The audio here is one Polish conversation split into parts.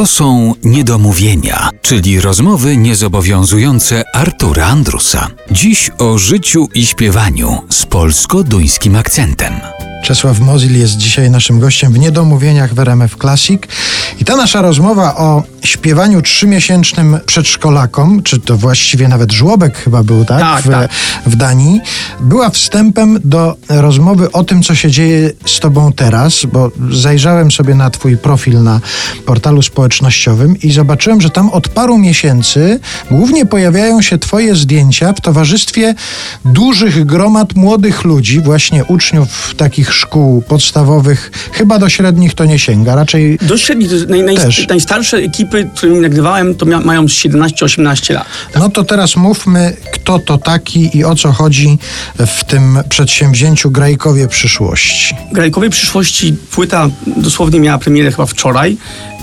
To są niedomówienia, czyli rozmowy niezobowiązujące Artura Andrusa. Dziś o życiu i śpiewaniu z polsko-duńskim akcentem. Czesław Mozil jest dzisiaj naszym gościem w Niedomówieniach w RMF Classic. I ta nasza rozmowa o śpiewaniu trzymiesięcznym przedszkolakom, czy to właściwie nawet żłobek chyba był, tak? Tak, w, tak. w Danii, była wstępem do rozmowy o tym, co się dzieje z tobą teraz, bo zajrzałem sobie na twój profil na portalu społecznościowym i zobaczyłem, że tam od paru miesięcy głównie pojawiają się twoje zdjęcia w towarzystwie dużych gromad młodych ludzi, właśnie uczniów takich szkół podstawowych, chyba do średnich to nie sięga, raczej Do średnich, naj, naj, Też. najstarsze ekipy, którymi nagrywałem, to mają 17-18 lat. No to teraz mówmy, kto to taki i o co chodzi w tym przedsięwzięciu Grajkowie przyszłości. Grajkowej przyszłości płyta dosłownie miała premierę chyba wczoraj,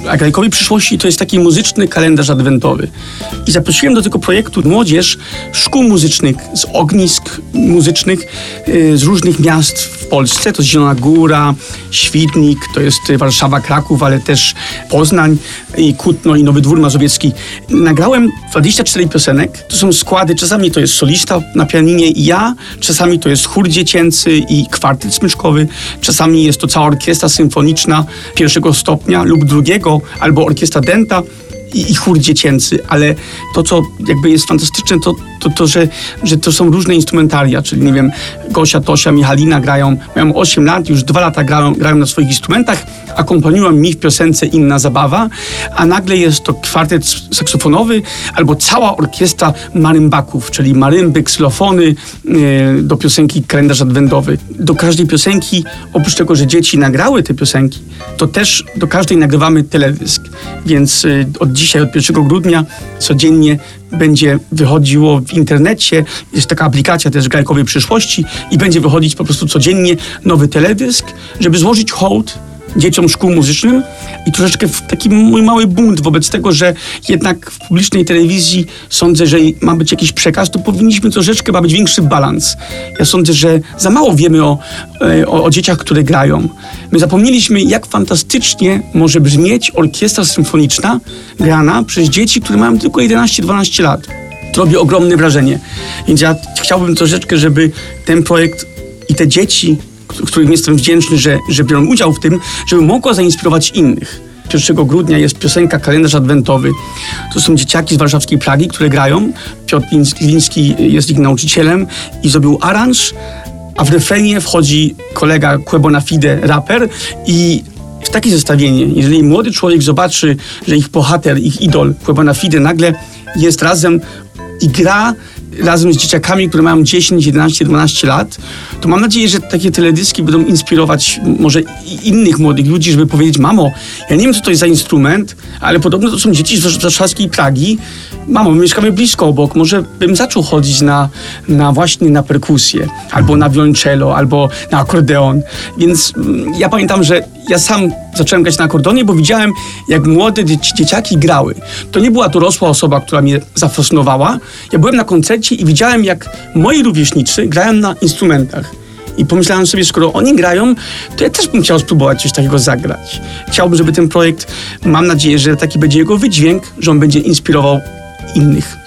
a Grajkowej przyszłości to jest taki muzyczny kalendarz adwentowy. I zaprosiłem do tego projektu młodzież szkół muzycznych, z ognisk muzycznych y, z różnych miast w Polsce. To jest Zielona Góra, Świdnik, to jest Warszawa, Kraków, ale też Poznań i Kutno i Nowy Dwór Mazowiecki. Nagrałem 24 piosenek. To są składy, czasami to jest solista na pianinie i ja, czasami to jest chór dziecięcy i kwartet smyczkowy, czasami jest to cała orkiestra symfoniczna pierwszego stopnia lub drugiego, albo orkiestra denta i, i chór dziecięcy, ale to, co jakby jest fantastyczne, to, to, to że, że to są różne instrumentaria, czyli nie wiem, Gosia, Tosia, Michalina grają, mają 8 lat, już 2 lata grają, grają na swoich instrumentach, akompaniują mi w piosence Inna Zabawa, a nagle jest to kwartet saksofonowy albo cała orkiestra marymbaków, czyli marymby, ksylofony e, do piosenki Kalendarz Adwentowy. Do każdej piosenki, oprócz tego, że dzieci nagrały te piosenki, to też do każdej nagrywamy teledysk, więc e, od dzisiaj, od 1 grudnia codziennie będzie wychodziło w internecie, jest taka aplikacja też Grajkowej Przyszłości i będzie wychodzić po prostu codziennie nowy teledysk, żeby złożyć hołd dzieciom szkół muzycznym i troszeczkę taki mój mały bunt wobec tego, że jednak w publicznej telewizji sądzę, że ma być jakiś przekaz, to powinniśmy troszeczkę ma być większy balans. Ja sądzę, że za mało wiemy o, e, o, o dzieciach, które grają. My zapomnieliśmy, jak fantastycznie może brzmieć orkiestra symfoniczna grana przez dzieci, które mają tylko 11-12 lat. To robi ogromne wrażenie. Więc ja chciałbym troszeczkę, żeby ten projekt i te dzieci, którym jestem wdzięczny, że, że biorą udział w tym, żeby mogło zainspirować innych. 1 grudnia jest piosenka Kalendarz Adwentowy. To są dzieciaki z warszawskiej Pragi, które grają. Piotr Liński jest ich nauczycielem i zrobił aranż, a w refrenie wchodzi kolega Quebona Fide, raper i w takie zestawienie, jeżeli młody człowiek zobaczy, że ich bohater, ich idol Quebona Fide nagle jest razem i gra razem z dzieciakami, które mają 10, 11, 12 lat, to mam nadzieję, że takie teledyski będą inspirować może innych młodych ludzi, żeby powiedzieć, mamo, ja nie wiem, co to jest za instrument, ale podobno to są dzieci z warszawskiej Pragi. Mamo, my mieszkamy blisko obok, może bym zaczął chodzić na, na właśnie na perkusję, albo na violoncello, albo na akordeon. Więc mm, ja pamiętam, że ja sam zacząłem grać na akordeonie, bo widziałem, jak młode dzieci, dzieciaki grały. To nie była dorosła osoba, która mnie zafascynowała. Ja byłem na koncercie i widziałem, jak moi rówieśnicy grają na instrumentach. I pomyślałem sobie, skoro oni grają, to ja też bym chciał spróbować coś takiego zagrać. Chciałbym, żeby ten projekt, mam nadzieję, że taki będzie jego wydźwięk, że on będzie inspirował innych.